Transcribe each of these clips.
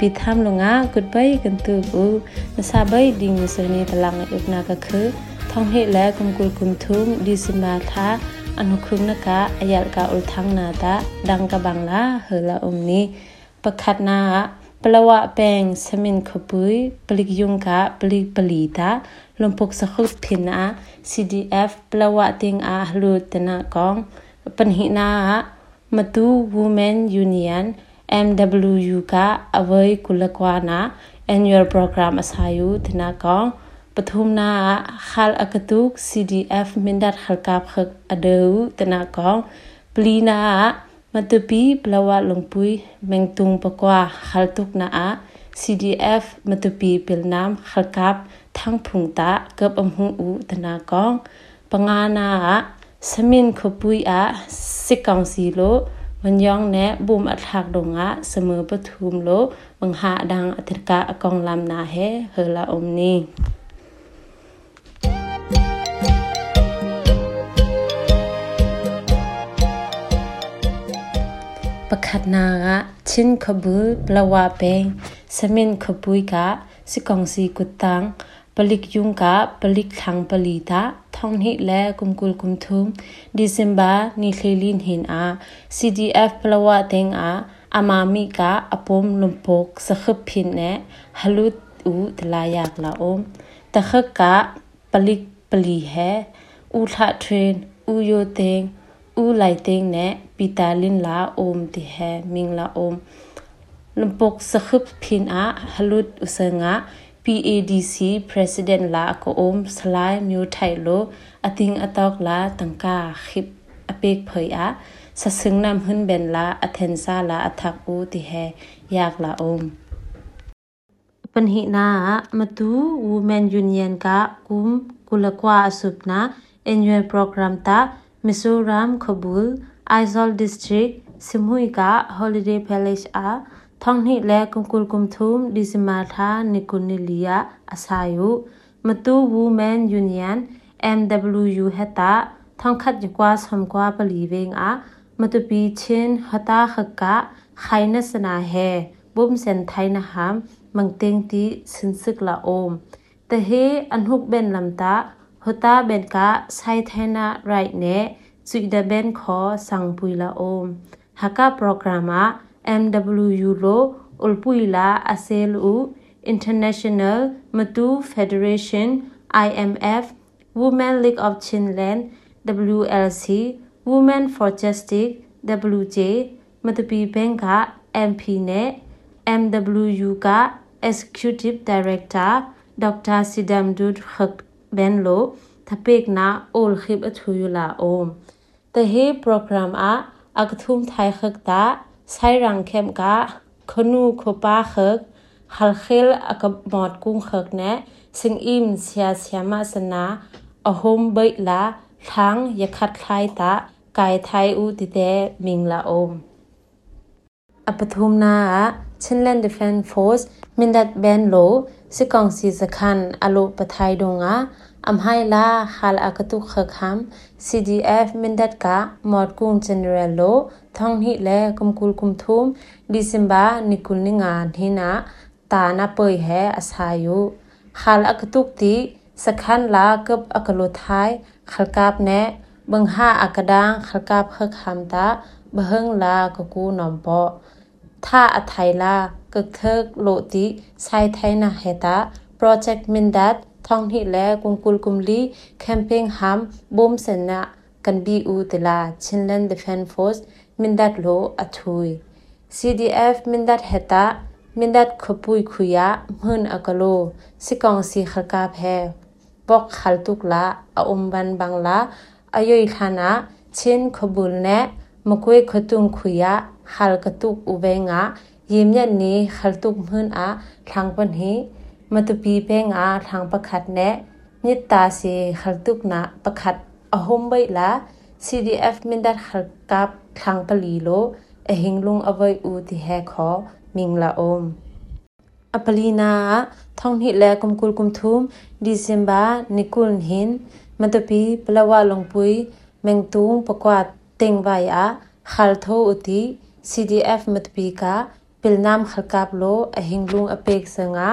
ปิดทามลงอะกุดไปกันตูอูนซาไดิงมิสรนีตลังอุกนากะคือท่องเหตุและกุมกุลกุมทุมดีสมาทาอนุคุมนกะอายาลกาอุลทังนาตะดังกะบังลาเฮละอมนี้ประคัดนาปลวะแปงสมินขบุยปลิกยุงกะปลิกปลีตาลมพกสกุลพินา CDF ปลวะติงอาหลุดตนากองปัญหินามาตูวูแมนยูเนียน MWU က away kulakwana annual program အစာယူတနာကောင်ပထမနာခလအကတုက CDF မင်ဒတ်ခလကပ်ခအဒူတနာကောင်ပလီနာမတူပီပလဝလုံပွိမင်တုံပကွာခလတုကနာ CDF မတူပီပလနမ်ခလကပ်ထန်းဖုန်တာကပ်အမှုဦးတနာကောင်ပငါနာစမင်ခပွိအစစ်ကောင်စီလို့ วันยองแนะบุมอัดหักดงะเสมอปทุมโลบังหาดังอธิกาอกองลำนาเฮเฮลาอมนีปขัดนางะชินขบุลปลาวาเปงสมินขบุยกะสิกองสีกุตัง ปลิกยุงกะปลิกทังปลีตาท่องหิและกุมกุลกุมทุมดิซิมบานิเคลินหินอา CDF ปลาวาเตงอาอามามิกะอปมลุมปกสขพินเนฮลุดอูตลายากละอมตะขกะปลิกปลีแฮอูทะเทรนอูโยเตงอูไลเตงเนปีตาลินลาอมติแฮมิงลาอมลำปกสคบพินอาฮลุดอุสงะ PADC President la ko om slai myu thai lo, ating atok la tangka khip apek phoi a sa sing nam hun ben la athen sa la athak u ti he yak la om. Pan hi na, matu, women union ka kum kulakwa asupna annual program ta, Mizoram Kabul, Aizol District Simhuika Holiday Palace a ท่องนี่แลกุมกุลกุมทุมดิสมาธานิกุนิลียาอาสายุมตูวูแมนยูเนียน MWU เฮตาท่องคัดยกว่าสมกว่าปลีเวงอะมตุปีเชนฮตาขกะไขนสนาแฮบุมเซนไทยนะหามมังเตงตีสินสึกละโอม แต่เฮอันฮุกเบนลำตาฮตาเบนกะไซไทนะไรเนจุยดาเบนขอสังปุยละโอมหากะโปรแกรมอะ MWU lo ulpui la asel International Matu Federation IMF Women League of Chinland WLC Women for Justice WJ Matupi Benga MP ne MWU ka Executive Director Dr. Sidamdud Khak Benlo thapek na ol khip athuyu la om the he program a akthum thai khak ta ใช้รังเข้มกะขนูขป้าเขกฮัลเคลอกบมอดกุ้งเขกแนะซึ่งอิมเสียเสียมาสนาอหมเบิละทั้งยคัดคลายตะกายไทยอูติเตมิงละอมอปทุมนา นะตานาเปยแฮอาสายุฮาลอากตุกติสคันลากับอากโลไทยขลกาบแนะบังหาอากดังขลกาบขคัมตาบะเฮงลากกูนอมปอ ถ้าอไทยลากึกเทิกโลติไซไทยนะเฮตาโปรเจกต์มินดัดท่องหิและกุมกุลกุมลีแคมเปญฮัมบุมเสนะกันบีอูตลาชินแลนด์ดิเฟนฟอสมินดัดโลอทุย CDF มินดัดเฮตามินดัดขปุยคุยะมื่นอกโลสิกองสีขกาเพบอกขัลตุกละออุมบันบังละอายุขนะชินขบุลเนะมกุยขตุงคุยะขัลกตุกอุเบงะยิมยันนี้ขัลตุกมื่นอะ ဟလ်ကတုဥဘေငါယေမြတ်နီဟလ်တုမှန်အာထောင်ပန်ဟီမတပီပေငါထောင်ပခတ်နဲ့မြစ်တာစီဟလ်တုနာပခတ်အဟုံဘိလာ CDF မင်ဒတ်ဟလ်ကပ်ထောင်ပလီလိုအဟင်းလုံအဝိဥတီဟဲခောမင်လာအုံးအပလီနာထောင်းဟိလဲကုမ်ကူလ်ကုမ်ထုမ်ဒီဇင်ဘာနီကူလ်ဟင်မတပီပလဝါလုံပွိမင်တုံပကွာတင်ဝိုင်အာခလ်ထိုဥတီ ลงปุยเมตุงประกวาดเต็งไวอาขัลโทอุติ CDF มัตปีกาปิลน้ำขลกาบโลอหิงลุงอเปกสงะ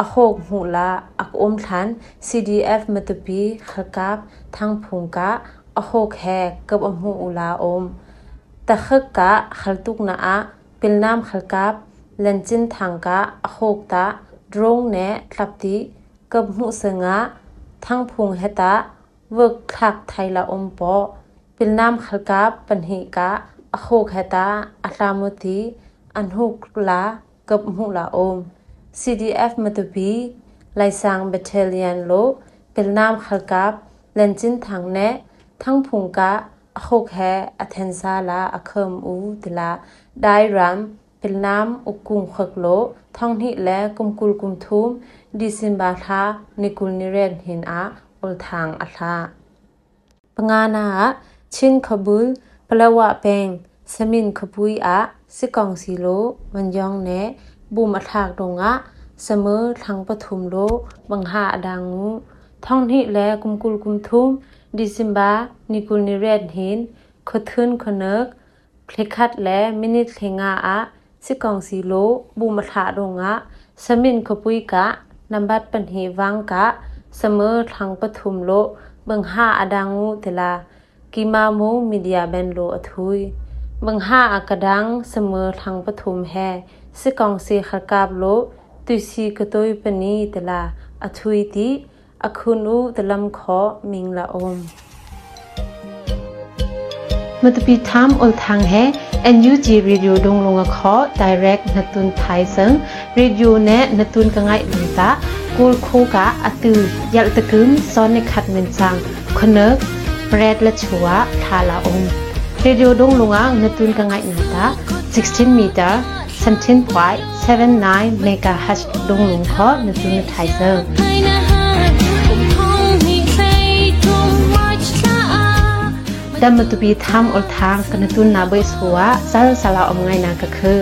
อโคกหูลาอักอมทัน CDF มตปีขลกาบทางพุงกะอโคกแฮกับอมหูอุลาอมตะขกะขลตุกนาอะปิลน้ำขลกาบเลนจินทางกะอโคกตะดรงเนทลับติกับหูสงะทางพุงเฮตะเวิกทักไทยละอมปอปิลน้ำขลกาบปัญหิกะ อโคกเฮตะอัลามุติอันหุกลากับหูลาอม CDF มาตุบีไลซังเบเทเลียนโลเป็นนามขลกับเลนจินทางเนทั้งพุงกะอโคแคอเทนซาลาอเคมอูตลาไดรัมเป็นนามอุกุงขกโลท่องหิและกุมกุลกุมทุมดิซินบาทานิกุลนิเรนหินอาอุลทางอัลาปงานาชินขบุล ปลวะเปงสมินขบุยอาสิกองสีโลมันยองเนบูมอทากดงะเสมอทั้งปฐุมโลบังหาดังงูท่องที่แลกุมกุลกุมทุมดิซิมบานิกุลนิเรดหินขดทึนขเนกพลิคัดและมินิทเลงาอะสิกองสีโลบูมทาดงะสมินขปุยกะนำบัดปัญเหวังกะเสมอทั้งปฐุมโลบังหาอดังงูเตลา กิมาโมมีเดียเบนโลอทุยบังหาอากระดังเสมอทั้งปฐุมแฮสิกองเสีขกาบโลตุสีกตัวปนีตลาอทุยติอคุนูตลำขอมิงละอมมตปีทามอลทางแฮ NUG Radio ดงลงขอ Direct นตุนไทยซึ่ง Radio แนะนตุนกังไงลุงตากูลโคกะอตือยัลตะกึมซอนในขัดเมนซังคเนก เบรดละชัวทาลาอม Radio ดงลงอะนตุนกังไงนาตา16 meter 17.79 MHz ดงลุงขอในสุนไทเซอร์ดัมมตุบีทำอลทางกันตุนนาเบสหัวซาลซาลาอมไงนากะคือ